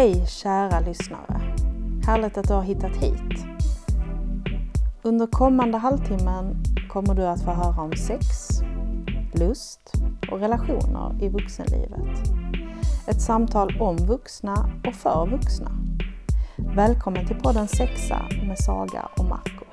Hej kära lyssnare! Härligt att du har hittat hit. Under kommande halvtimmen kommer du att få höra om sex, lust och relationer i vuxenlivet. Ett samtal om vuxna och för vuxna. Välkommen till podden Sexa med Saga och Marco.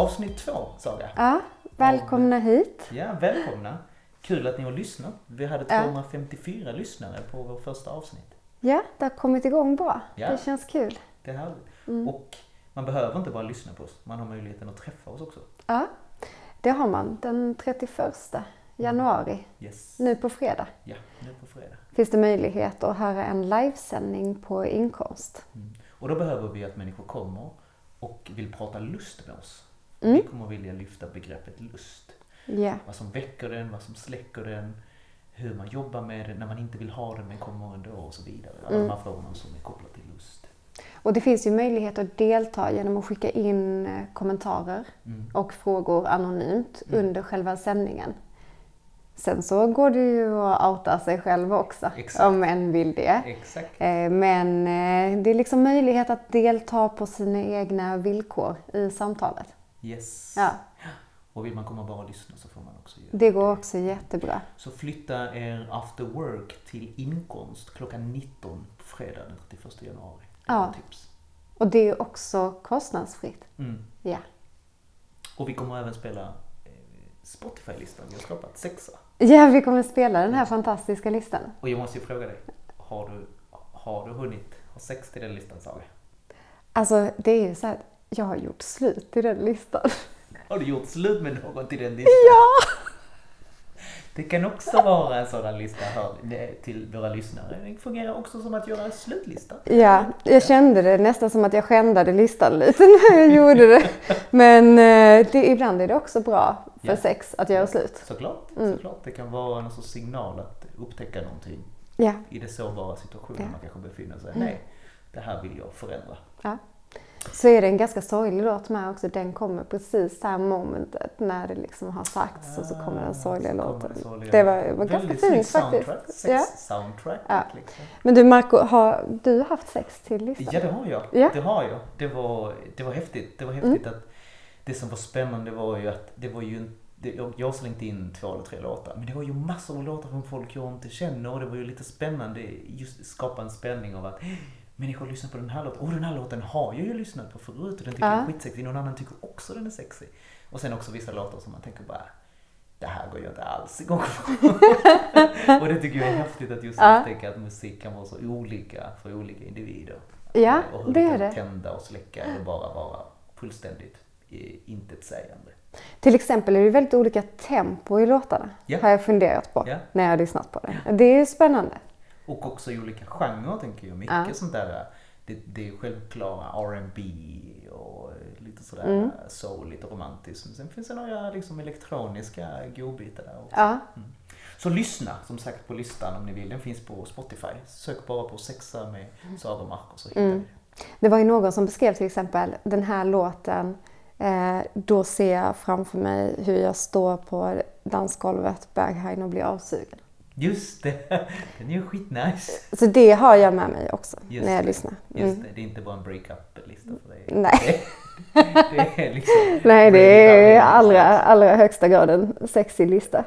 Avsnitt två, Saga. Ja, välkomna hit. Ja, välkomna. Kul att ni har lyssnat. Vi hade Ja. 254 lyssnare på vår första avsnitt. Ja, det har kommit igång bra. Ja. Det känns kul. Det är härligt. Mm. Och man behöver inte bara lyssna på oss, man har möjligheten att träffa oss också. Ja, det har man den 31 januari, Yes. nu på fredag. Ja, nu på fredag. Finns det möjlighet att höra en livesändning på inkomst. Mm. Och då behöver vi att människor kommer och vill prata lust med oss. Mm. Vi kommer vilja lyfta begreppet lust. Ja, Vad som väcker den, vad som släcker den, hur man jobbar med den när man inte vill ha den men kommer ändå och så vidare. Alla Mm. de här frågorna som är kopplade till lust. och det finns ju möjlighet att delta genom att skicka in eh, kommentarer Mm. och frågor anonymt Mm. under själva sändningen. Sen så går det ju att outa sig själv också, Exakt. om en vill det. Exakt. Eh, Men eh, det är liksom möjlighet att delta på sina egna villkor i samtalet. Yes. Ja, Och vill man komma och bara lyssna så får man också göra det går också jättebra. Så flytta er after work till inkomst klockan 19 på fredag den 31 januari. Det Ja. Tips. Och det är också kostnadsfritt. Mm. Ja. Och vi kommer även spela eh, Spotify-listan. Vi har skapat sexa. ja, vi kommer spela den här fantastiska listan. Och jag måste ju fråga dig. Har du, har du hunnit ha sex till den listan Saga? Alltså, det är ju så att jag har gjort slut i den listan. Har du gjort slut med någon till den listan? Ja! Det kan också vara en sådan lista det- till våra lyssnare. Det fungerar också som att göra en slutlista. Ja, jag kände det nästan som att jag skändade listan lite när jag gjorde det. Men eh, det, ibland är det också bra för Ja. sex att göra slut. Såklart, Mm. såklart. Det kan vara en sorts signal att upptäcka någonting Ja, i det sårbara situationen Ja. man kanske befinner sig. Mm. Nej, det här vill jag förändra. ja. Så är det en ganska sorglig låt med också. Den kommer precis det här momentet när det liksom har sagts och så kommer den sorgliga Ah, kommer låten. det sorgliga. Det var, var ganska fint faktiskt. Sex soundtrack. Ja. Liksom. Men du Marco, har du haft sex till listan? Ja, det har jag. Ja. Det har jag. Det var, det var häftigt. Det var häftigt att det som var spännande var ju att det var ju en- det, jag, slängt in två eller tre låtar, men det var ju massor av låtar från folk jag inte känner och det var ju lite spännande, just skapa en spänning av att människor lyssnar på den här låten, och den här låten har jag ju lyssnat på förut och den tycker jag Ja. är skitsexig, någon annan tycker också den är sexig. Och sen också vissa låtar som man tänker bara, det här går jag inte alls igång på. och det tycker jag är häftigt att just Ja. upptäcka att musik kan vara så olika för olika individer. Ja, och hur det är det. tända och släcka eller bara vara fullständigt eh, intetsägande. Till exempel är det väldigt olika tempo i låtarna. Ja. Har jag funderat på Ja. när jag har lyssnat på det. Det är spännande. Och också i olika genrer tänker jag. Mycket Ja. sånt där, det, det är självklara R&B och eh, lite sådär Mm. soul, lite romantiskt. Men sen finns det några liksom elektroniska godbitar där också. Ja, Så lyssna som sagt på listan om ni vill. Den finns på Spotify. Sök bara på sexa med Saga och så hittar Mm. ni. det var ju någon som beskrev till exempel den här låten. Eh, då ser jag framför mig hur jag står på dansgolvet, Berghain och blir avsugen. Just det, den är ju skitnice. Så det har jag med mig också Just när jag det. lyssnar. Just Mm. det, det är inte bara en breakup-lista för dig. Nej. Det, det är liksom... Nej, det är allra, allra högsta grad en sexig lista.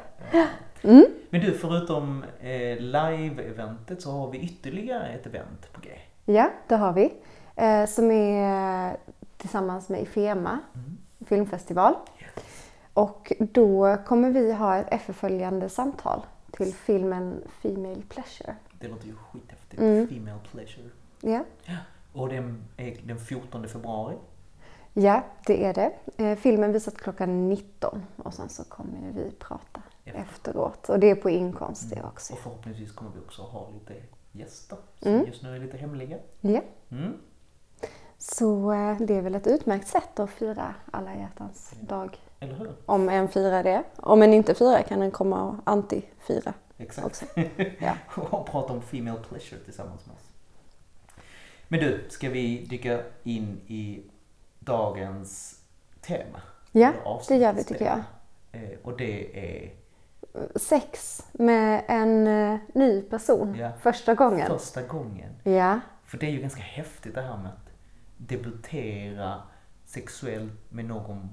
Mm. Men du, förutom eh, live-eventet så har vi ytterligare ett event på G. Ja, det har vi. Eh, som är tillsammans med Ifema Mm. filmfestival. Och då kommer vi ha ett efterföljande samtal till filmen Female Pleasure. Det låter ju skithäftigt. Mm. Female Pleasure. Ja, Och den är den 14 februari. ja det är det. Eh, filmen visas klockan 19 och sen så kommer vi prata Efter. efteråt. Och det är på inkomst det också. Och förhoppningsvis kommer vi också ha lite gäster som Mm. just nu är lite hemliga. Ja. Mm. Så eh, det är väl ett utmärkt sätt att fira alla hjärtans dag. Eller hur? Om en firar det. Om en inte firar kan den komma och anti-fira Exakt. också. Ja. och prata om Female Pleasure tillsammans med oss. Men du, ska vi dyka in i dagens tema. Ja, det gör vi tycker jag. Eh, Och det är Sex med en eh, ny person Ja. första gången. första gången. Ja, För det är ju ganska häftigt det här med att debutera sexuellt med någon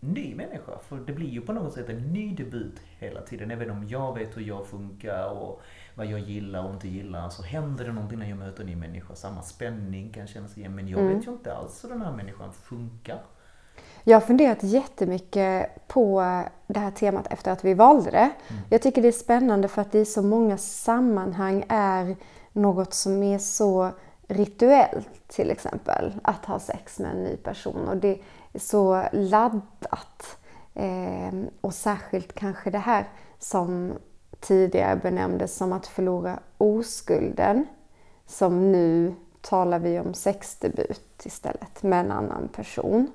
ny människa. För det blir ju på något sätt en ny debut hela tiden. Även om jag vet hur jag funkar och vad jag gillar och inte gillar så händer det någonting när jag möter en ny människa. Samma spänning kan kännas igen men jag Mm. vet ju inte alls hur den här människan funkar. Jag har funderat jättemycket på det här temat efter att vi valde det. Jag tycker det är spännande för att det i så många sammanhang är något som är så rituellt till exempel. Att ha sex med en ny person och det är så laddat. Eh, och särskilt kanske det här som tidigare benämndes som att förlora oskulden. Som nu talar vi om sexdebut istället med en annan person.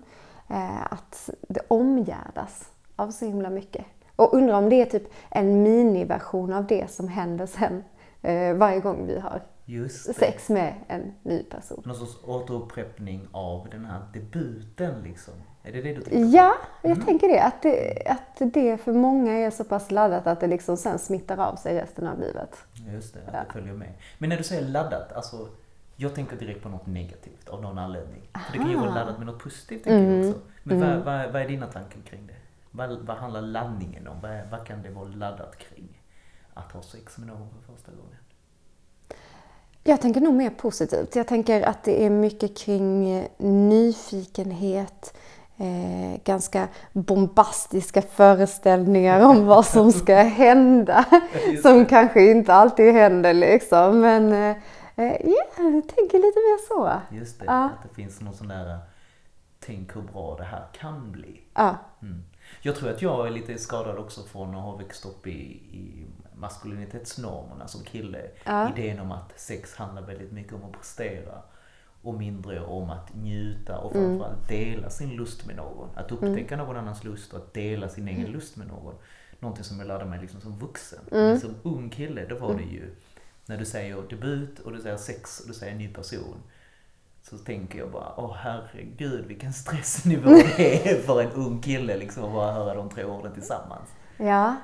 Eh, att det omgärdas av så himla mycket. Och undrar om det är typ en miniversion av det som händer sen eh, varje gång vi har sex med en ny person. Någon sorts återupprepning av den här debuten liksom. Är det det du tänker på? Ja, jag tänker det att, det. att det för många är så pass laddat att det liksom sen smittar av sig resten av livet. Just det, att Ja. det följer med. Men när du säger laddat, alltså jag tänker direkt på något negativt av någon anledning. För det kan ju vara laddat med något positivt tänker Mm. jag också. Men vad, vad, vad är dina tankar kring det? Vad, vad handlar laddningen om? Vad, vad kan det vara laddat kring? Att ha sex med någon för första gången? Jag tänker nog mer positivt. Jag tänker att det är mycket kring eh, nyfikenhet, eh, ganska bombastiska föreställningar om vad som ska hända. Som kanske inte alltid händer liksom. Men eh, eh, ja, jag tänker lite mer så. Just det, Ja. att det finns någon sån där tänk hur bra det här kan bli. Ja, Mm. Jag tror att jag är lite skadad också från att ha växt upp i, i maskulinitetsnormerna som kille. Ja. Idén om att sex handlar väldigt mycket om att prestera och mindre om att njuta och Mm. framförallt dela sin lust med någon. Att upptäcka någon annans lust och att dela sin egen lust med någon. Någonting som jag lärde mig liksom som vuxen. Mm. Men som ung kille, då var det ju när du säger debut och du säger sex och du säger ny person. Så tänker jag bara, åh herregud vilken stressnivå det är för en ung kille liksom att bara höra de tre orden tillsammans. Ja.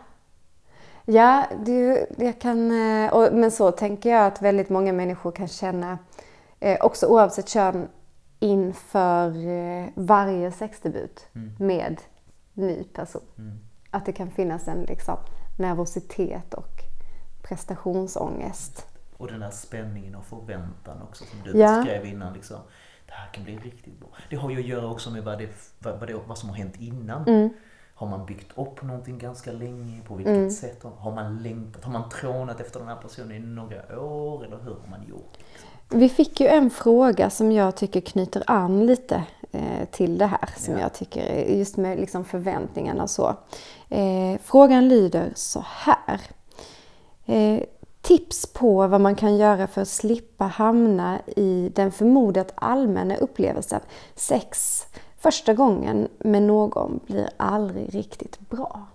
Ja, det, jag kan, eh, och, men så tänker jag att väldigt många människor kan känna, eh, också oavsett kön, inför eh, varje sexdebut med ny person. Mm. Att det kan finnas en liksom, nervositet och prestationsångest. Och den där spänningen och förväntan också som du Ja. beskrev innan. Liksom. Det här kan bli riktigt bra. Det har ju att göra också med vad, det, vad, vad, det, vad som har hänt innan. Mm. Har man byggt upp någonting ganska länge? På vilket sätt? Har man längtat? Har man trånat efter den här personen i några år? Eller hur har man gjort? Vi fick ju en fråga som jag tycker knyter an lite eh, till det här. Som Ja. jag tycker, just med liksom förväntningarna och så. Eh, frågan lyder så här. Eh, tips på vad man kan göra för att slippa hamna i den förmodat allmänna upplevelsen sex första gången med någon blir aldrig riktigt bra.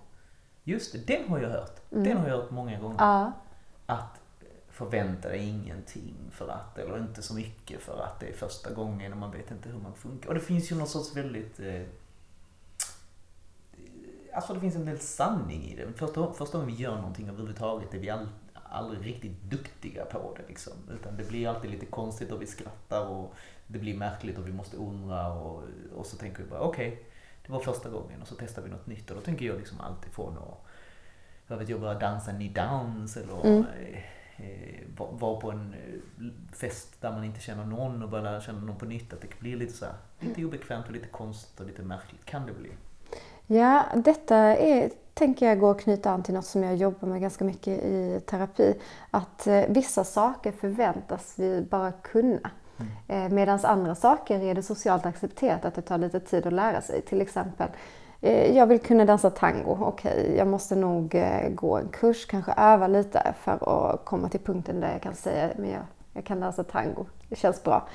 Just det, den har jag hört. Den har jag hört många gånger. Ja. Att förvänta dig ingenting för att, eller inte så mycket för att det är första gången och man vet inte hur man funkar. Och det finns ju någon sorts väldigt... Eh, alltså det finns en del sanning i det. Första, första gången vi gör någonting överhuvudtaget är vi all, aldrig riktigt duktiga på det liksom. Utan det blir alltid lite konstigt och vi skrattar och det blir märkligt och vi måste undra och, och så tänker vi bara okej, det var första gången och så testar vi något nytt och då tänker jag liksom alltid från att vad vet jag, börja dansa ny dans eller Mm. eh, eh, va- vara på en eh, fest där man inte känner någon och börja lära känna någon på nytt. Att det blir lite så här, lite obekvämt och lite konstigt och lite märkligt kan det bli. Ja, detta är, tänker jag gå att knyta an till något som jag jobbar med ganska mycket i terapi. Att eh, vissa saker förväntas vi bara kunna. Eh, mm. Medan andra saker är det socialt accepterat att det tar lite tid att lära sig. Till exempel, eh, jag vill kunna dansa tango. Okej, jag måste nog eh, gå en kurs, kanske öva lite för att komma till punkten där jag kan säga men jag, jag kan dansa tango. Det känns bra.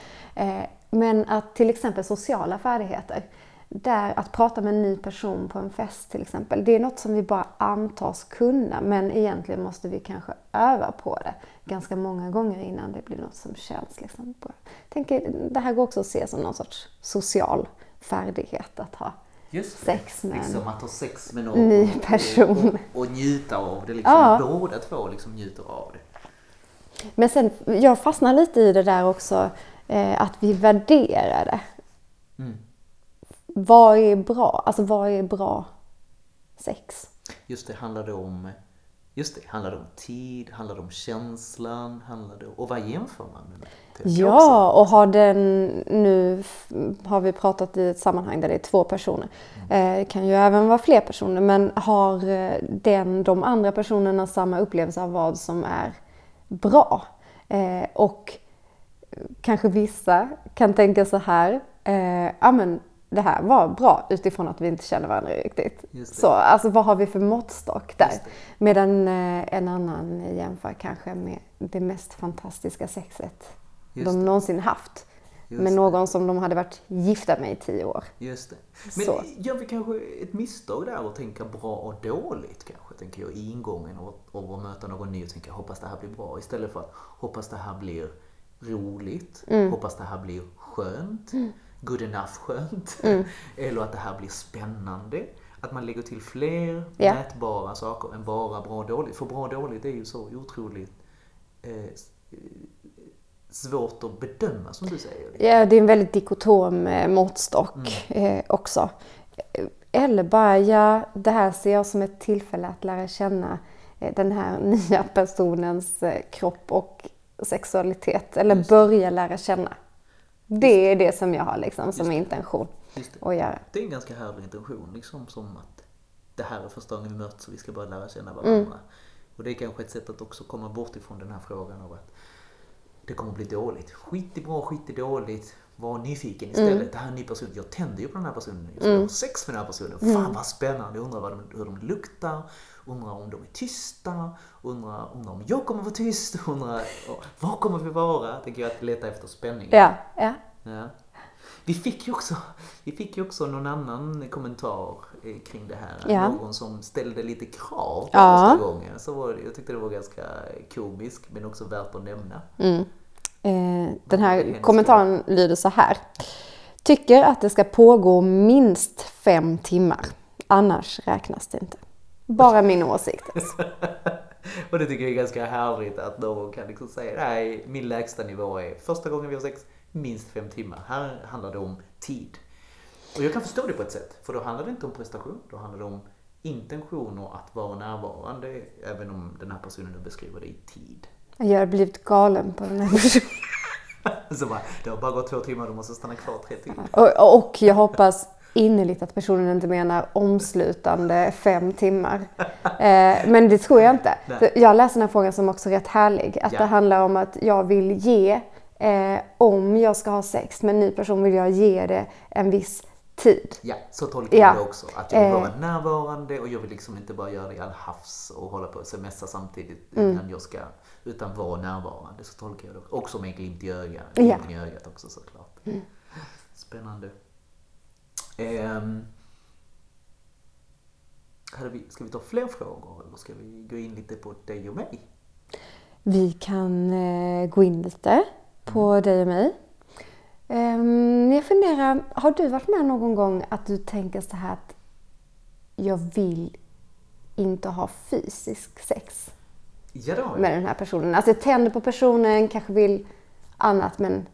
Men att till exempel sociala färdigheter där att prata med en ny person på en fest till exempel, det är något som vi bara antas kunna men egentligen måste vi kanske öva på det ganska många gånger innan det blir något som känns. Liksom. Jag tänker, det här går också att se som någon sorts social färdighet att ha Just det. sex med Liksom att ha sex med någon ny och- person. Och, och njuta av det. Liksom. Ja. Båda två liksom njuter av det. Men sen, jag fastnar lite i det där också, eh, att vi värderar det. Mm. Vad är bra? Alltså vad är bra sex? Just det, handlar det om Just det, handlar det om tid, handlar det om känslan, handlar det och vad jämför man med? jag också. Ja, och har den, nu har vi pratat i ett sammanhang där det är två personer. Eh, Det kan ju även vara fler personer, men har eh, den, de andra personerna samma upplevelse av vad som är bra? Eh, och kanske vissa kan tänka så här, eh, ja men det här var bra utifrån att vi inte känner varandra riktigt. Det. Så alltså vad har vi för måttstock där? Det. Medan eh, en annan jämför kanske med det mest fantastiska sexet Just de det. någonsin haft. Just med det. någon som de hade varit gifta med i tio år. Just det. Men Så. gör vi kanske ett misstag där och tänka bra och dåligt kanske, tänker jag, i ingången och, och möta någon ny och tänka hoppas det här blir bra istället för att hoppas det här blir roligt, Mm. hoppas det här blir skönt, good enough skönt, Mm. eller att det här blir spännande. Att man lägger till fler Ja. mätbara saker än bara bra och dåligt. För bra och dåligt är ju så otroligt eh, svårt att bedöma som du säger. Ja, det är en väldigt dikotom eh, måttstock eh, också. Eller bara, ja, det här ser jag som ett tillfälle att lära känna eh, den här nya personens eh, kropp och sexualitet. Eller Just börja lära känna. Det är det som jag har liksom som intention att göra. Det är en ganska härlig intention, liksom som att det här är första gången vi möts och vi ska börja lära känna varandra. Och det är kanske ett sätt att också komma bort ifrån den här frågan av att det kommer bli dåligt. Skit i bra, skit i dåligt. Var nyfiken istället. Det här är en ny person. Jag tänder ju på den här personen. Jag ska ha sex med den här personen. Fan vad spännande. Jag undrar vad de, hur de luktar. Undrar om de är tysta. Undrar, undrar om jag kommer vara tyst. Undrar var kommer vi vara? Tänker jag att leta efter spänning. Ja, ja. Ja. Vi fick ju också, vi fick ju också någon annan kommentar eh, kring det här. Ja. Någon som ställde lite krav på Ja. första gången. Så var jag tyckte det var ganska komiskt men också värt att nämna. Mm. Eh, den här kommentaren lyder så här. Tycker att det ska pågå minst fem timmar. Annars räknas det inte. Bara min åsikt. alltså. Och det tycker jag är ganska härligt att någon kan liksom säga nej, min lägsta nivå är första gången vi har sex, minst fem timmar. Här handlar det om tid. Och jag kan förstå det på ett sätt, för då handlar det inte om prestation, då handlar det om intentioner att vara närvarande, även om den här personen nu beskriver det i tid. Jag har blivit galen på den här personen. Så bara, det har bara gått två timmar, du måste stanna kvar tre till. Och, och jag hoppas innerligt att personen inte menar omslutande fem timmar. Eh, men det tror jag inte. Nej. Jag läser den här frågan som också rätt härlig. Att Ja. det handlar om att jag vill ge, eh, om jag ska ha sex med en ny person vill jag ge det en viss tid. Ja, så tolkar Ja. jag det också. Att jag vill Eh. vara närvarande och jag vill liksom inte bara göra det i all havs och hålla på och smsa samtidigt Mm. innan jag ska, utan vara närvarande. Så tolkar jag det också med glimt i ögat. Ja. Mm. I ögat också såklart. Spännande. Ehm, hade vi, ska vi ta fler frågor eller ska vi gå in lite på dig och mig? Vi kan eh, gå in lite på dig och mig. Ehm, jag funderar, har du varit med någon gång att du tänker så här att jag vill inte ha fysisk sex Ja, med den här personen? Alltså tänder på personen, kanske vill annat men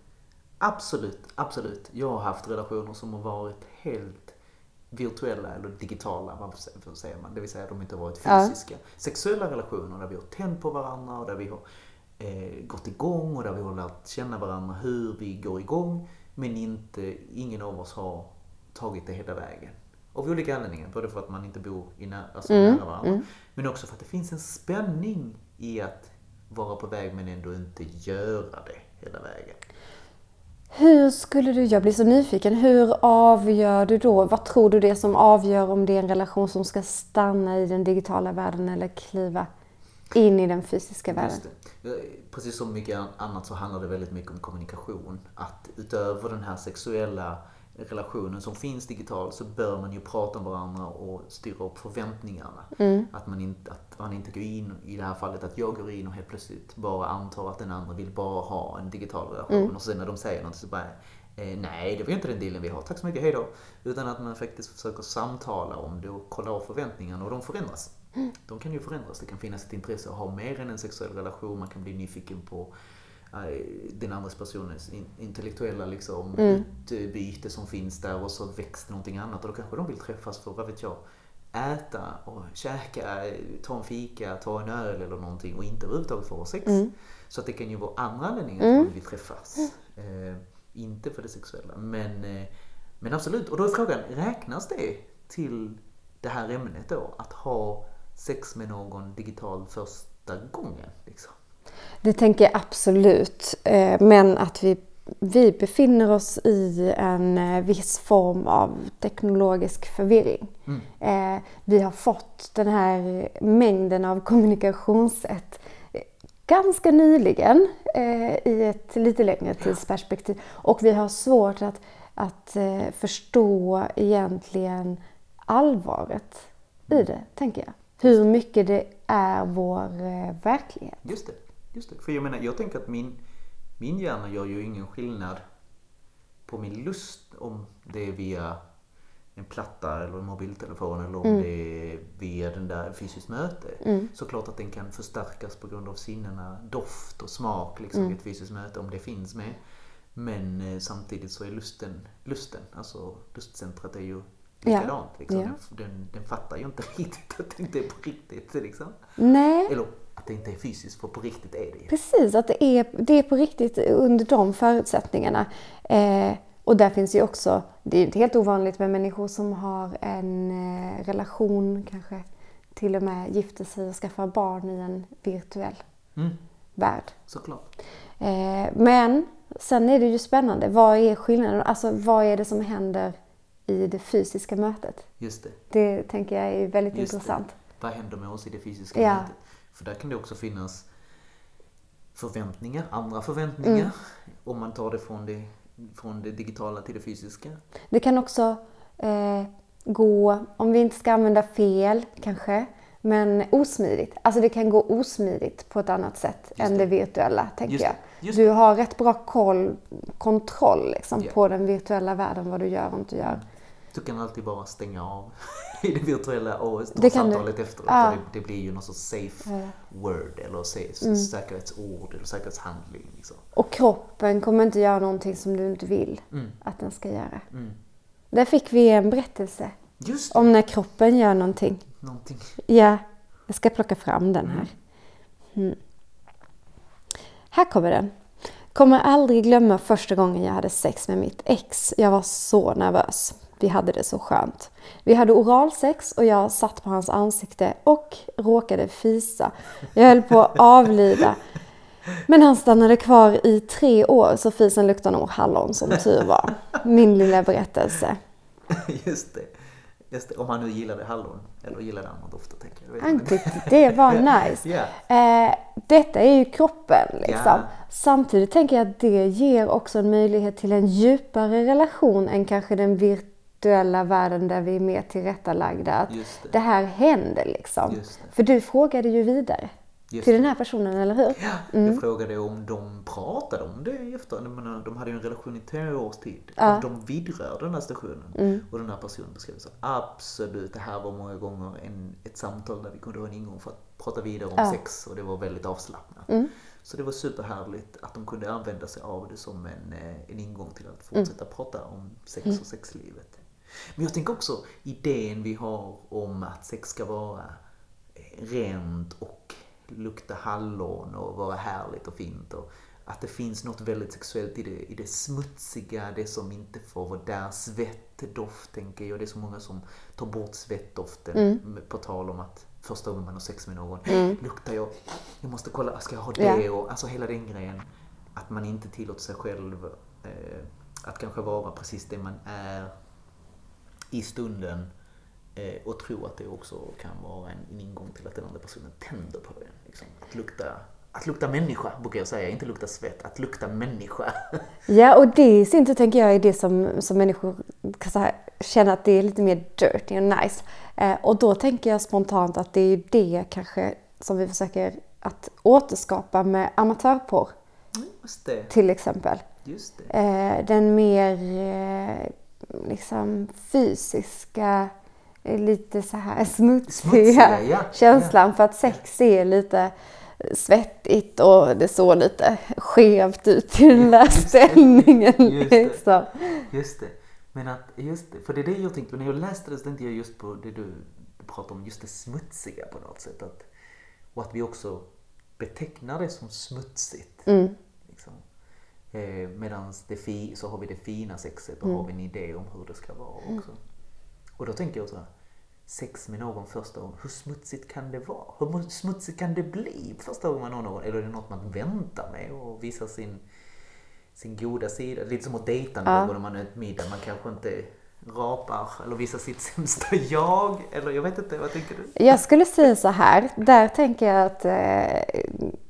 Absolut, absolut. Jag har haft relationer som har varit helt virtuella eller digitala, vad säger man? Det vill säga de inte har varit Ja. fysiska. Sexuella relationer där vi har tänt på varandra och där vi har eh, gått igång och där vi har lärt känna varandra hur vi går igång. Men inte, ingen av oss har tagit det hela vägen. Av olika anledningar. Både för att man inte bor i nä- alltså nära varandra. Men också för att det finns en spänning i att vara på väg men ändå inte göra det hela vägen. hur skulle du, jag blir så nyfiken, hur avgör du då, vad tror du det är som avgör om det är en relation som ska stanna i den digitala världen eller kliva in i den fysiska världen? Eh, Precis som mycket annat så handlar det väldigt mycket om kommunikation. Att utöver den här sexuella relationen som finns digital så bör man ju prata med varandra och styra upp förväntningarna. Mm. Att, man inte, att man inte går in, i det här fallet att jag går in och helt plötsligt bara antar att den andra vill bara ha en digital relation. Mm. Och sen när de säger något så bara eh, Nej, det var ju inte den dealen vi har. Tack så mycket, hejdå. Utan att man faktiskt försöker samtala om det och kolla av förväntningarna och de förändras. De kan ju förändras. Det kan finnas ett intresse att ha mer än en sexuell relation. Man kan bli nyfiken på den andra personens in, intellektuella liksom, Mm. utbyte som finns där och så det någonting annat och då kanske de vill träffas för, vad vet jag, äta och käka, ta en fika, ta en öl eller någonting och inte överhuvudtaget få sex. Mm. Så att det kan ju vara andra anledningar till att man vill träffas. Eh, inte för det sexuella. Men, eh, men absolut, och då är frågan, räknas det till det här ämnet då? Att ha sex med någon digital första gången? Liksom? Det tänker jag absolut. Eh, Men att vi, vi befinner oss i en eh, viss form av teknologisk förvirring. Eh, Vi har fått den här mängden av kommunikationssätt ganska nyligen i ett lite längre tidsperspektiv. Och vi har svårt att, att förstå egentligen allvaret i det, tänker jag. Hur mycket det är vår verklighet. Just det, just det. För jag menar, jag tänker att min, min hjärna gör ju ingen skillnad på min lust om det är via en platta eller en mobiltelefon eller om det är via den där fysiskt möte. Såklart att den kan förstärkas på grund av sinnena, doft och smak liksom i ett fysiskt möte om det finns med. Men eh, samtidigt så är lusten, lusten, alltså lustcentret är ju Ja. likadant. Liksom. Ja. Den, den, den fattar ju inte riktigt att det inte är på riktigt. Liksom. Nej, Eller att det inte är fysiskt, för på riktigt är det precis. Att det är, det är på riktigt under de förutsättningarna. Eh, och där finns ju också, det är ju inte helt ovanligt med människor som har en eh, relation, kanske till och med gifter sig och skaffar barn i en virtuell Mm, värld. såklart. Eh, men sen är det ju spännande. Vad är skillnaden? Alltså vad är det som händer i det fysiska mötet? Just det. Det tänker jag är väldigt Just intressant. Det. Vad händer med oss i det fysiska Ja. mötet? För där kan det också finnas förväntningar, andra förväntningar. Mm. Om man tar det från, det från det digitala till det fysiska. Det kan också eh, gå, om vi inte ska använda fel kanske, men osmidigt. Alltså det kan gå osmidigt på ett annat sätt än det virtuella, tänker Just jag. det. Just Du har rätt bra koll, kontroll liksom, Ja. på den virtuella världen, vad du gör och inte gör. Du kan alltid bara stänga av i det virtuella och ta du. samtalet efteråt. Ja. Och Det, det blir ju någon sorts safe word eller se- Mm. säkerhetsord eller säkerhetshandling. Liksom. Och kroppen kommer inte göra någonting som du inte vill Mm. att den ska göra. Mm. Där fick vi en berättelse om när kroppen gör någonting. någonting. Ja, jag ska plocka fram den här. Mm. Här kommer den. Kommer aldrig glömma första gången jag hade sex med mitt ex. Jag var så nervös. Vi hade det så skönt. Vi hade oralsex och jag satt på hans ansikte och råkade fisa. Jag höll på att avlida. Men han stannade kvar i tre år så fisen luktade nog hallon som tur var. Min lilla berättelse. Just det. Just det. Om han nu gillade hallon. Eller gillade andra dofter tänker jag. tyckte det var nice. Ja. Eh, detta är ju kroppen liksom. Ja. Samtidigt tänker jag att det ger också en möjlighet till en djupare relation än kanske den virtuella världen där vi är mer tillrättalagda. Att det. det här händer liksom. För du frågade ju vidare Just till det. den här personen, eller hur? Jag frågade om de pratade om det efter. Jag menar, de hade ju en relation i tre års tid. Ja. De vidrörde den här stationen. Och den här personen beskrev så absolut, det här var många gånger en, ett samtal där vi kunde ha en ingång för att prata vidare om Ja. sex och det var väldigt avslappnat. Så det var superhärligt att de kunde använda sig av det som en, eh, en ingång till att fortsätta prata om sex och sexlivet. Men jag tänker också idén vi har om att sex ska vara rent och lukta hallon och vara härligt och fint. Och att det finns något väldigt sexuellt i det, i det smutsiga, det som inte får vara där. Svettdoft tänker jag. Det är så många som tar bort svettdoften med- på tal om att första gången man har sex med någon, luktar jag, jag måste kolla, ska jag ha det? Ja. Och, alltså hela den grejen. Att man inte tillåter sig själv eh, att kanske vara precis det man är i stunden eh, och tro att det också kan vara en, en ingång till att den andra personen tänder på den. Liksom. Att, lukta, att lukta människa, brukar jag säga. Inte lukta svett, att lukta människa. Ja, och det i sin tur tänker jag är det som, som människor så här, känna att det är lite mer dirty och nice. Eh, och då tänker jag spontant att det är det kanske som vi försöker att återskapa med amatörporr det. till exempel. Just det. Eh, den mer eh, liksom fysiska, eh, lite så här smutsiga, Smutsiga, ja. känslan för att sex är lite svettigt och det såg lite skevt ut i den där Just det. ställningen. Just det. Liksom. Just det. Men att, just det. För det är det jag tänkte, när jag läste det så tänkte jag just på det du pratade om, just det smutsiga på något sätt. Att, och att vi också betecknar det som smutsigt. Mm. Eh, Medan så har vi det fina sexet och Mm. har vi en idé om hur det ska vara också. Och då tänker jag så här, sex med någon första gången, hur smutsigt kan det vara? Hur mu- smutsigt kan det bli första gången man har någon? Eller är det något man väntar med och visar sin, sin goda sida? Lite som att dejta någon Ja. när man äter middag, man kanske inte rapar eller visar sitt sämsta jag. Eller jag vet inte, vad tänker du? Jag skulle säga så här, där tänker jag att eh,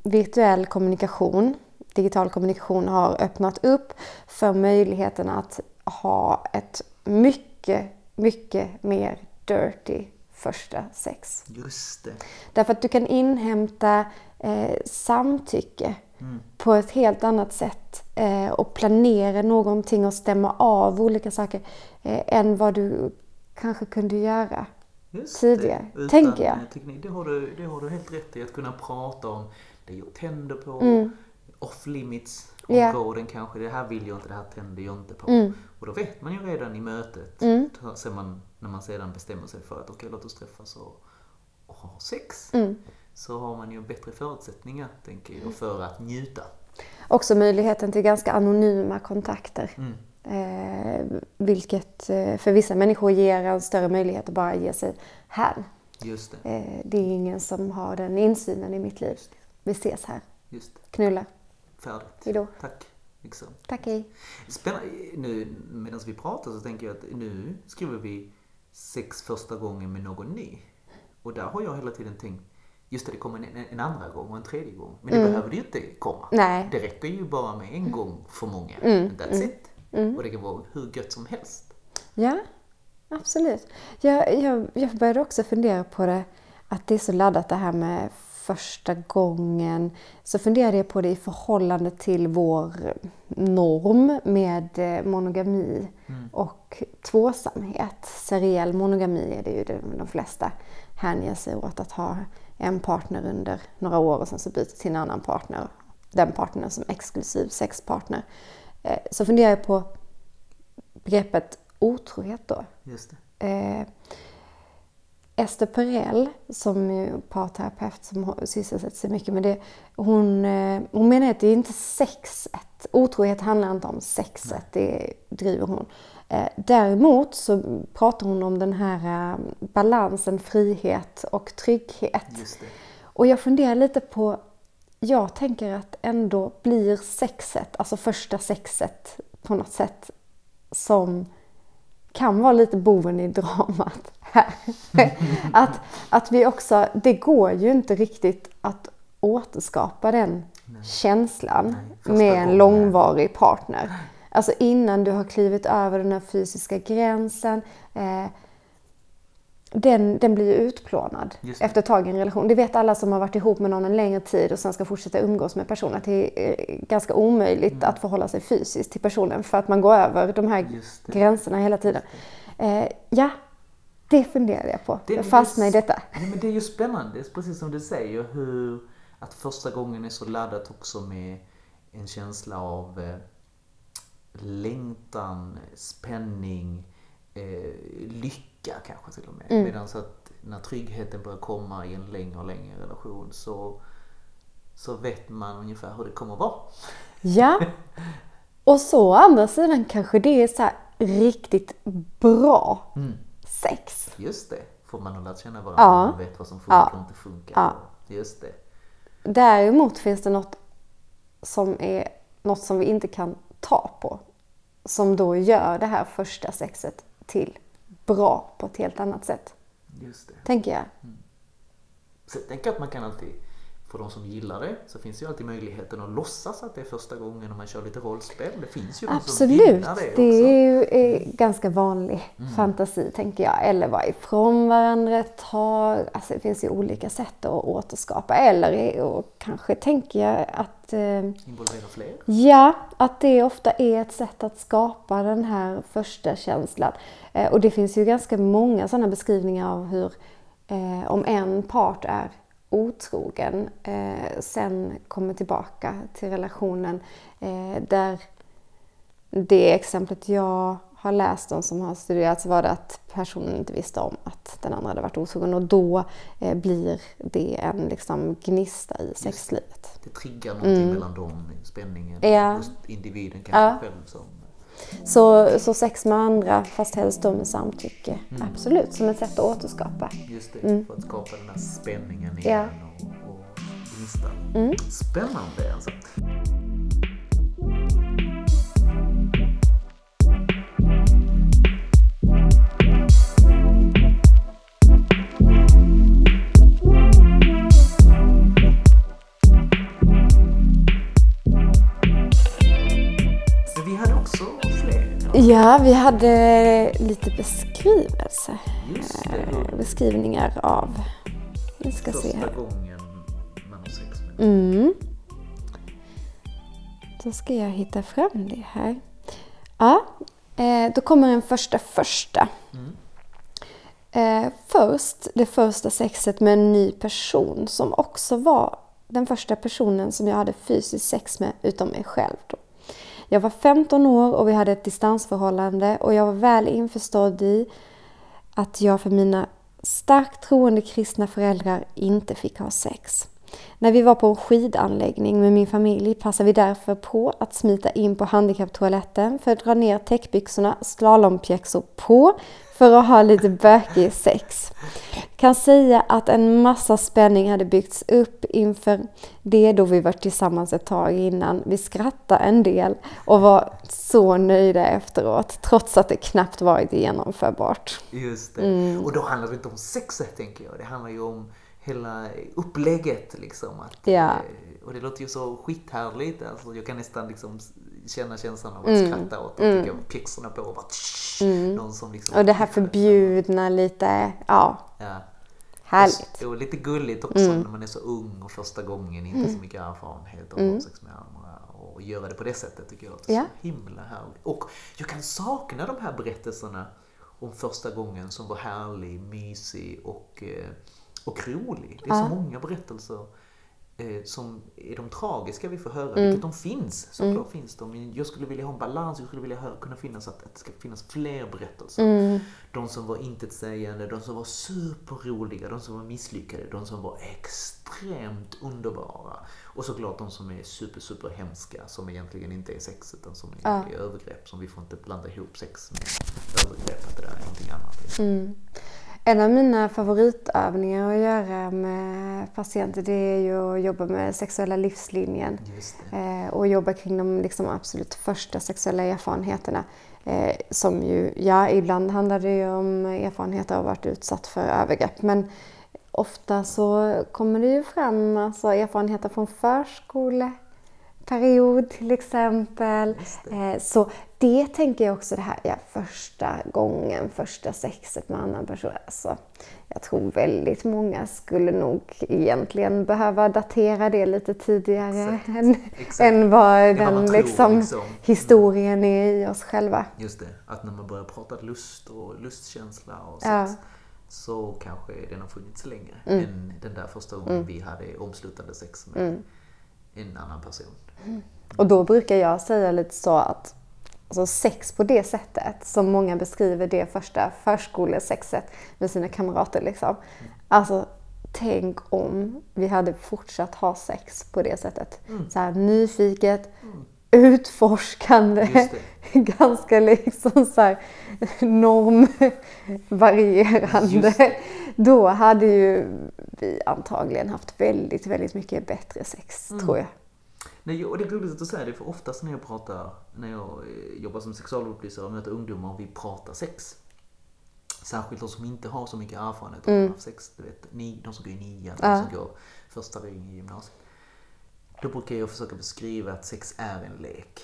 virtuell kommunikation, digital kommunikation har öppnat upp för möjligheten att ha ett mycket, mycket mer dirty första sex. Just det. Därför att du kan inhämta eh, samtycke på ett helt annat sätt eh, och planera någonting och stämma av olika saker eh, än vad du kanske kunde göra. Just tidigare, det. Utan tänker jag. Teknik. Det, har du, det har du helt rätt i. Att kunna prata om det jag tänder på, off limits Mm. Områden kanske. Det här vill jag inte, det här tänder jag inte på. Mm. Och då vet man ju redan i mötet, sen man, när man sedan bestämmer sig för att okej låt oss träffas och, och ha sex. Mm. Så har man ju bättre förutsättningar, tänker jag, för att njuta. Också möjligheten till ganska anonyma kontakter. Mm. Eh, vilket eh, för vissa människor ger en större möjlighet att bara ge sig här. Just det. Eh, det är ingen som har den insynen i mitt liv. Vi ses här. Just det. Knulla. Färdigt. Hejdå. Tack. Liksom. Tack, hej. Spännande. Nu medan vi pratar så tänker jag att nu skriver vi sex första gången med någon ny. Och där har jag hela tiden tänkt, just det, det kommer en, en andra gång och en tredje gång. Men det behöver det ju inte komma. Nej. Det räcker ju bara med en gång för många. Mm, That's it. Och det kan vara hur gött som helst. Ja, absolut. Jag, jag, jag började också fundera på det, att det är så laddat det här med första gången. Så funderade jag på det i förhållande till vår norm med eh, monogami och tvåsamhet. Seriell monogami är det ju de flesta hänger sig åt att ha en partner under några år och sen så byta till en annan partner. Den partnern som exklusiv sexpartner. Eh, Så funderar jag på begreppet otrohet då. Just det. Eh, Esther Perel, som är parterapeut som har- sysselsätter sig mycket med det, hon, eh, hon menar att det är inte sexet. Otrohet handlar inte om sexet, det driver hon. Eh, däremot så pratar hon om den här eh, balansen, frihet och trygghet. Och jag funderar lite på, jag tänker att ändå blir sexet, alltså första sexet på något sätt som kan vara lite boven i dramat här. att, att vi också, det går ju inte riktigt att återskapa den känslan Nej, med en långvarig partner. Alltså innan du har klivit över den här fysiska gränsen. Eh, den, den blir ju utplånad efter ett tag i en relation. Det vet alla som har varit ihop med någon en längre tid och sen ska fortsätta umgås med personen. Att det är eh, ganska omöjligt Mm. att förhålla sig fysiskt till personen för att man går över de här gränserna hela tiden. Eh, ja, det funderar jag på. Det- jag fastnar i det- detta. Nej, men det är ju spännande, precis som du säger, hur att första gången är så laddat också med en känsla av eh, längtan, spänning, eh, lycka kanske till och med. Mm. Medan att när tryggheten börjar komma i en längre och längre relation så, så vet man ungefär hur det kommer att vara. Ja. Och så å andra sidan kanske det är så här riktigt bra Mm. sex. Just det, får man har lärt känna varandra, Ja. man vet vad som funkar Ja. och inte funkar. Ja. Just det. Däremot finns det något som är något som vi inte kan ta på. Som då gör det här första sexet till bra på ett helt annat sätt. Just det. Tänker jag. Så jag tänker att man kan alltid för de som gillar det så finns ju alltid möjligheten att låtsas att det är första gången om man kör lite rollspel. Det finns ju de som Absolut, gillar det det, också. är ju är ganska vanlig Mm. fantasi tänker jag. Eller vara ifrån varandra ett tag. Alltså det finns ju olika sätt att återskapa. Eller och kanske tänker jag att eh, Involvera fler. Ja, att det ofta är ett sätt att skapa den här första känslan. Eh, och det finns ju ganska många sådana beskrivningar av hur eh, om en part är otrogen, eh, sen kommer tillbaka till relationen. Eh, där det exemplet jag har läst om som har studerats var det att personen inte visste om att den andra hade varit otrogen och då eh, blir det en liksom gnista i sexlivet. Det triggar någonting mellan dem, spänningen Mm. Ja. individen kanske Ja. själv som... Så, så sex med andra, fast helst då med samtycke. Absolut, som ett sätt att återskapa. Just det, för att skapa den här spänningen Mm. Ja. igen och, och gnistan. Mm. Spännande alltså. Ja. Vi hade lite beskrivelse. Just det, Eh, Beskrivningar av... Vi ska se första här. gången man har sex med Mm. Då ska jag hitta fram det här. Ja, eh, då kommer den första första. Eh, först, det första sexet med en ny person som också var den första personen som jag hade fysiskt sex med utom mig själv. Då. Jag var 15 år och vi hade ett distansförhållande och jag var väl införstådd i att jag för mina starkt troende kristna föräldrar inte fick ha sex. När vi var på en skidanläggning med min familj passade vi därför på att smita in på handikapptoaletten för att dra ner täckbyxorna, slalompjäxor på, för att ha lite bökig sex. Kan säga att en massa spänning hade byggts upp inför det då vi var tillsammans ett tag innan. Vi skrattade en del och var så nöjda efteråt, trots att det knappt varit genomförbart. Just det. Mm. Och då handlar det inte om sexet tänker jag. Det handlar ju om hela upplägget liksom. Att, Ja. eh, Och det låter ju så skithärligt. Alltså, jag kan nästan liksom känna känslan av att Mm. skratta åt och tycka pjäxorna på och bara tsch, någon som liksom... Och det här förbjudna lite, ja, Ja. härligt. Och, och lite gulligt också när man är så ung och första gången, inte så mycket erfarenhet av ha sex med andra. Och göra det på det sättet tycker jag låter Ja. så himla härligt. Och jag kan sakna de här berättelserna om första gången som var härlig, mysig och, eh, och rolig. Det är så många berättelser eh, som är de tragiska vi får höra, vilket de finns. Såklart finns de. Men jag skulle vilja ha en balans, jag skulle vilja höra, kunna finnas att, att det ska finnas fler berättelser. De som var intetsägande, de som var superroliga, de som var misslyckade, de som var extremt underbara. Och såklart de som är super, super hemska, som egentligen inte är sex utan som är, är övergrepp. Som vi får inte blanda ihop sex med övergrepp, att det där är någonting annat. En av mina favoritövningar att göra med patienter det är ju att jobba med sexuella livslinjen. Eh, och jobba kring de liksom absolut första sexuella erfarenheterna. Eh, som ju, ja, ibland handlar det ju om erfarenheter av att ha varit utsatt för övergrepp. Men ofta så kommer det ju fram alltså, erfarenheter från förskoleperiod till exempel. Eh, så det tänker jag också det här, ja, första gången, första sexet med annan person. Alltså, jag tror väldigt många skulle nog egentligen behöva datera det lite tidigare än, Exakt. än vad den tror, liksom, liksom. historien är i oss själva. Just det, att när man börjar prata lust och lustkänsla och Ja. sex så kanske den har funnits längre än den där första gången vi hade omslutande sex med en annan person. Och då brukar jag säga lite så att alltså sex på det sättet som många beskriver det första förskolesexet med sina kamrater. Liksom. Alltså, tänk om vi hade fortsatt ha sex på det sättet. Så här, nyfiket, utforskande, Just ganska liksom så här normvarierande. Då hade ju vi antagligen haft väldigt, väldigt mycket bättre sex, tror jag. Nej, och det är roligt att du säger det, för oftast när jag pratar, när jag eh, jobbar som sexualupplysare och möter ungdomar och vi pratar sex. Särskilt de som inte har så mycket erfarenhet av mm. sex. Du vet, ni, de som går i nian, de som går första vägen i gymnasiet. Då brukar jag försöka beskriva att sex är en lek.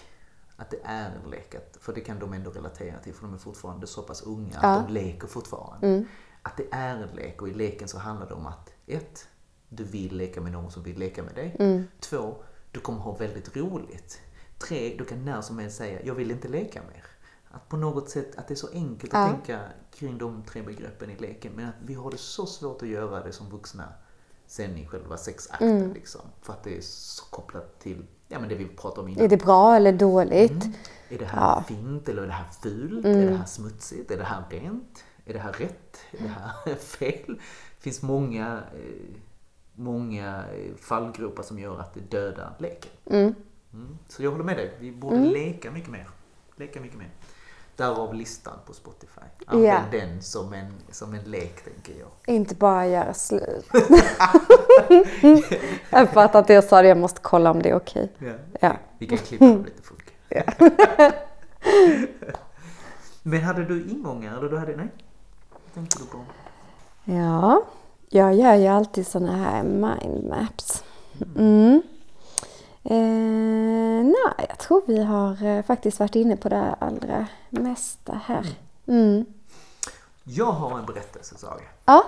Att det är en lek, att, för det kan de ändå relatera till för de är fortfarande så pass unga ja. att de leker fortfarande. Mm. Att det är en lek och i leken så handlar det om att ett, du vill leka med någon som vill leka med dig. Mm. Två, du kommer ha väldigt roligt. Tre, du kan när som helst säga, jag vill inte leka mer. Att på något sätt, att det är så enkelt ja. att tänka kring de tre begreppen i leken. Men att vi har det så svårt att göra det som vuxna sen i själva sexakten. Mm. Liksom, för att det är så kopplat till ja, men det vi pratade om innan. Är det bra eller dåligt? Mm. Är det här ja. fint eller är det här fult? Mm. Är det här smutsigt? Är det här rent? Är det här rätt? Är det här fel? Det finns många, eh, många fallgropar som gör att det dödar leken. Mm. Mm. Så jag håller med dig. Vi borde mm. leka mycket mer. Leka mycket mer. Därav listan på Spotify. Använd ja. den som en, som en lek, tänker jag. Inte bara göra slut. jag fattar att jag sa det, jag måste kolla om det är okej. Okay. Ja. ja. Vi kan klippa om det inte funkar. Men hade du ingångar? Eller du hade, nej? Tänkte du på? Ja, jag gör ju alltid sådana här mindmaps. Mm. Eh, nej, jag tror vi har eh, faktiskt varit inne på det allra mesta här. Mm. Jag har en berättelse, Saga. Ja.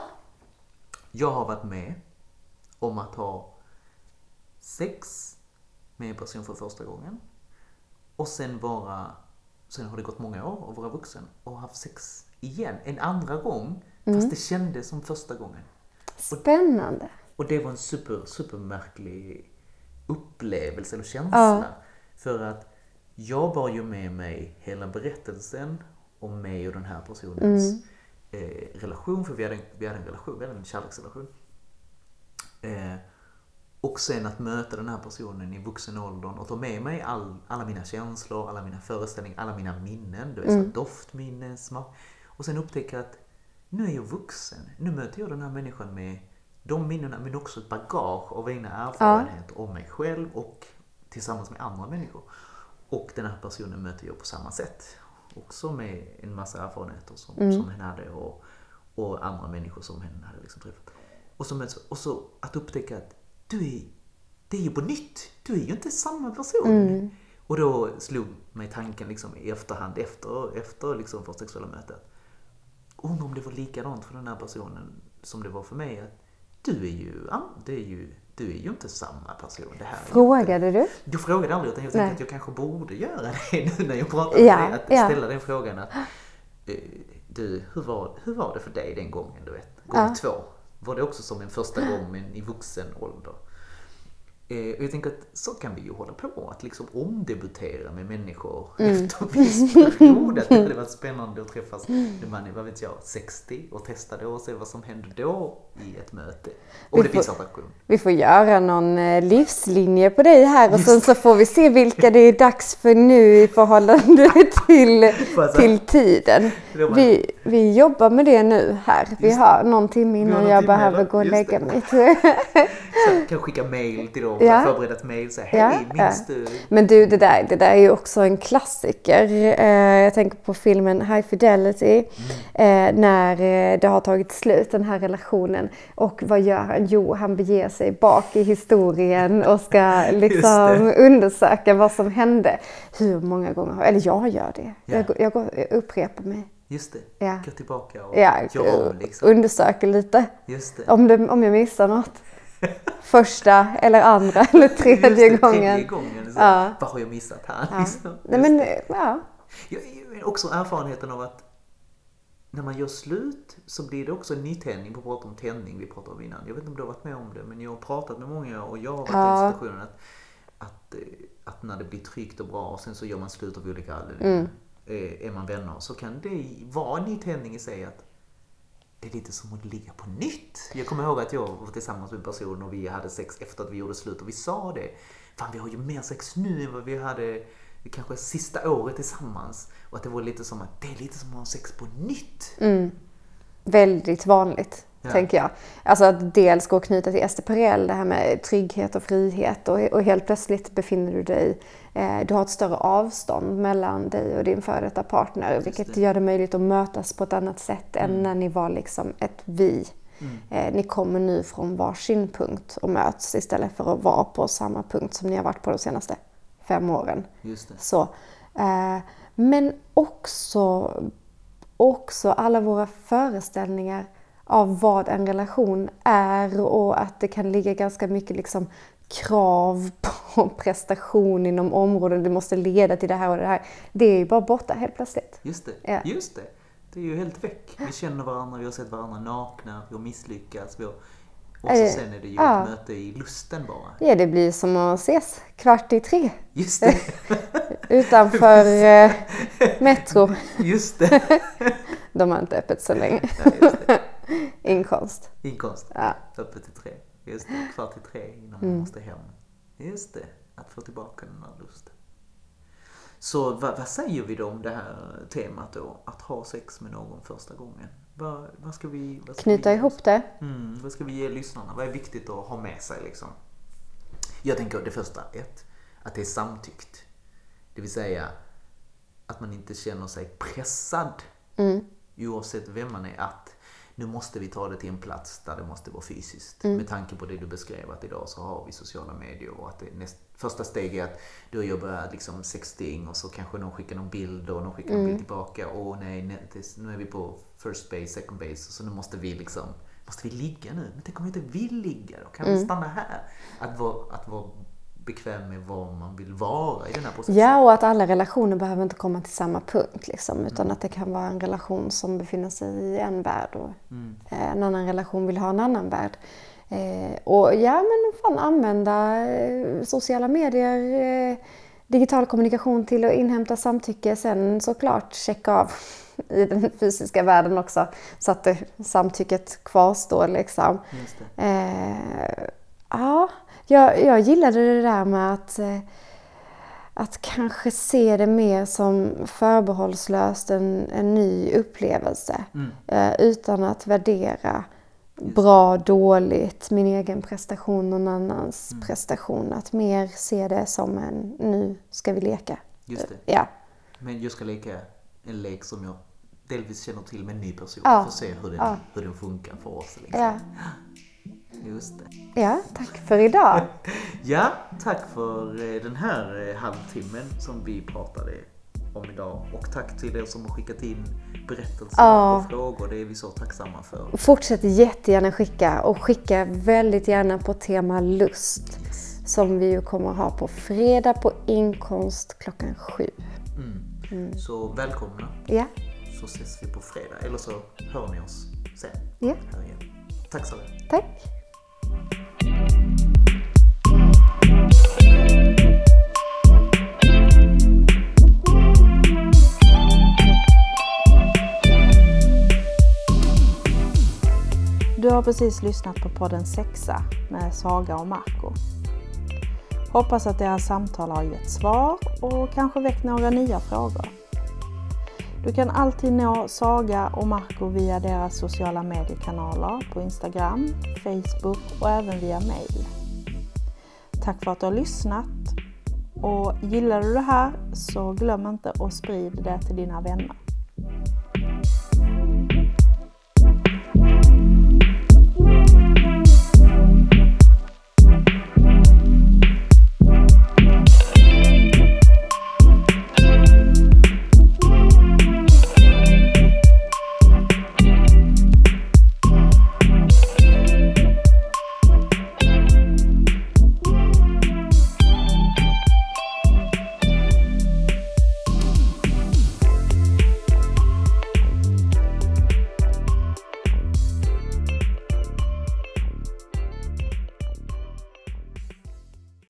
Jag har varit med om att ha sex med en person för första gången. Och sen vara, sen har det gått många år och vara vuxen och haft sex igen en andra gång. Mm. Fast det kändes som första gången. Spännande. Och, och det var en super, super märklig upplevelse eller känsla. Ja. För att jag bar ju med mig hela berättelsen om mig och den här personens mm. eh, relation, för vi hade, vi hade en relation, vi hade en kärleksrelation. Eh, och sen att möta den här personen i vuxen åldern och ta med mig all, alla mina känslor, alla mina föreställningar, alla mina minnen. Du vet, mm. doftminnen, smak. Och sen upptäcka att nu är jag vuxen. Nu möter jag den här människan med de minnena men också ett bagage av egna erfarenheter ja. om mig själv och tillsammans med andra människor. Och den här personen möter jag på samma sätt. Också med en massa erfarenheter som, mm. som hen hade och, och andra människor som hen hade liksom träffat. Och så, möts, och så att upptäcka att du är, det är ju på nytt. Du är ju inte samma person. Mm. Och då slog mig tanken liksom i efterhand efter, efter liksom vårt sexuella möte. Undrar om det var likadant för den här personen som det var för mig. Att du är ju, det är ju, du är ju inte samma person. Det här Frågade inte, du? Jag frågade aldrig utan jag tänkte att jag kanske borde göra det nu när jag pratar ja, med dig. Att ja. ställa den frågan att eh, du, hur var, hur var det för dig den gången du vet? Gång ja. två. Var det också som en första gång men i vuxen ålder? Eh, jag tänker att så kan vi ju hålla på, att liksom omdebutera med människor mm. efter en viss period. Att det hade varit spännande att träffas när man är, vad vet jag, 60 och testa det och se vad som händer då i ett möte. Om vi det får, finns attraktion. Vi får göra någon eh, livslinje på dig här och sen så får vi se vilka det är dags för nu i förhållande till, till tiden. Vi, vi jobbar med det nu här. Vi har någon timme innan jag behöver gå och lägga mig. så jag kan skicka mail till dem ja. förbereda ett och säga hej, ja, minns ja. du? Men du, det där, det där är ju också en klassiker. Eh, jag tänker på filmen High Fidelity. Mm. Eh, när eh, det har tagit slut, den här relationen. Och vad gör han? Jo, han beger sig bak i historien och ska liksom undersöka vad som hände. Hur många gånger, eller jag gör det. Jag, jag, jag upprepar mig. Just det, ja. gå tillbaka och ja, om. Liksom. Undersöker lite. Om, det, om jag missar något första eller andra eller tredje det, gången. Tredje gången så, ja. Vad har jag missat här? Ja. Liksom. Nej, men, ja. Jag, också erfarenheten av att när man gör slut så blir det också en nytändning. På prata om tändning vi pratade om innan. Jag vet inte om du har varit med om det men jag har pratat med många och jag har varit ja. i den situationen att, att, eh, att, när det blir tryggt och bra och sen så gör man slut av olika anledningar. Mm. Eh, är man vänner så kan det vara en nytändning i sig att det är lite som att ligga på nytt. Jag kommer ihåg att jag var tillsammans med en person och vi hade sex efter att vi gjorde slut och vi sa det. Fan, vi har ju mer sex nu än vad vi hade kanske sista året tillsammans. Och att det var lite som att det är lite som att ha sex på nytt. Mm. Väldigt vanligt. Ja. tänker jag. Alltså att dels gå och knyta till Ester Perel, det här med trygghet och frihet och, och helt plötsligt befinner du dig, du har ett större avstånd mellan dig och din före detta partner, vilket det. gör det möjligt att mötas på ett annat sätt Mm. än när ni var liksom ett vi. Eh, ni kommer nu från varsin punkt och möts istället för att vara på samma punkt som ni har varit på de senaste fem åren. Just. Så. Eh, men också, också alla våra föreställningar av vad en relation är och att det kan ligga ganska mycket liksom krav på prestation inom områden. Det måste leda till det här och det här. Det är ju bara borta helt plötsligt. Just det. Ja. Just det. Det är ju helt väck. Vi känner varandra, vi har sett varandra nakna, vi har misslyckats. Vi har... Och så Eh, sen är det ju ja. ett möte i lusten bara. Ja, det blir som att ses kvart i tre Just det. utanför eh, Metro. Just det. De har inte öppet så länge. Inkomst. Inkomst. Ja. Öppet till tre. Just det. Kvart till tre innan man måste hem. Just det. Att få tillbaka den där lusten. Så vad, vad säger vi då om det här temat då? Att ha sex med någon första gången. Vad, vad ska vi... Vad ska Knyta vi, ihop det. Mm, vad ska vi ge lyssnarna? Vad är viktigt att ha med sig liksom? Jag tänker det första, ett, att det är samtyckt. Det vill säga att man inte känner sig pressad oavsett vem man är att nu måste vi ta det till en plats där det måste vara fysiskt. Med tanke på det du beskrev att idag så har vi sociala medier och att det näst, första steget är att du och jag börjar liksom sexting och så kanske någon skickar någon bild och någon skickar en bild tillbaka. Åh nej, nej, nu är vi på first base, second base så nu måste vi liksom Måste vi ligga nu? Men tänk om vi inte vill ligga då? Kan vi stanna här? Att vara, att vara bekväm med var man vill vara i den här processen. Ja, och att alla relationer behöver inte komma till samma punkt. Liksom, utan att det kan vara en relation som befinner sig i en värld och eh, en annan relation vill ha en annan värld. Eh, och ja, men fan använda eh, sociala medier, eh, digital kommunikation till att inhämta samtycke. Sen såklart checka av i den fysiska världen också så att det, samtycket kvarstår. Liksom. Ja, jag, jag gillade det där med att, eh, att kanske se det mer som förbehållslöst en, en ny upplevelse. Eh, utan att värdera bra, dåligt, min egen prestation, någon annans prestation. Att mer se det som en, nu ska vi leka. Just det. Ja, Men jag ska leka en lek som jag delvis känner till med en ny person. Ja. För att se hur den, Ja. hur den funkar för oss. Liksom. ja, Just det. ja, tack för idag. Ja, tack för eh, den här eh, halvtimmen som vi pratade om idag. Och tack till er som har skickat in berättelser Ja. och frågor. Det är vi så tacksamma för. Fortsätt jättegärna skicka och skicka väldigt gärna på tema lust. Som vi ju kommer ha på fredag på inkomst klockan sju. Mm. Så välkomna. Ja, Så ses vi på fredag. Eller så hör ni oss sen. ja. Tack så mycket. tack. Du har precis lyssnat på podden Sexa med Saga och Marco. Hoppas att deras samtal har gett svar och kanske väckt några nya frågor. Du kan alltid nå Saga och Marco via deras sociala mediekanaler på Instagram, Facebook och även via mail. Tack för att du har lyssnat och gillar du det här så glöm inte att sprida det till dina vänner.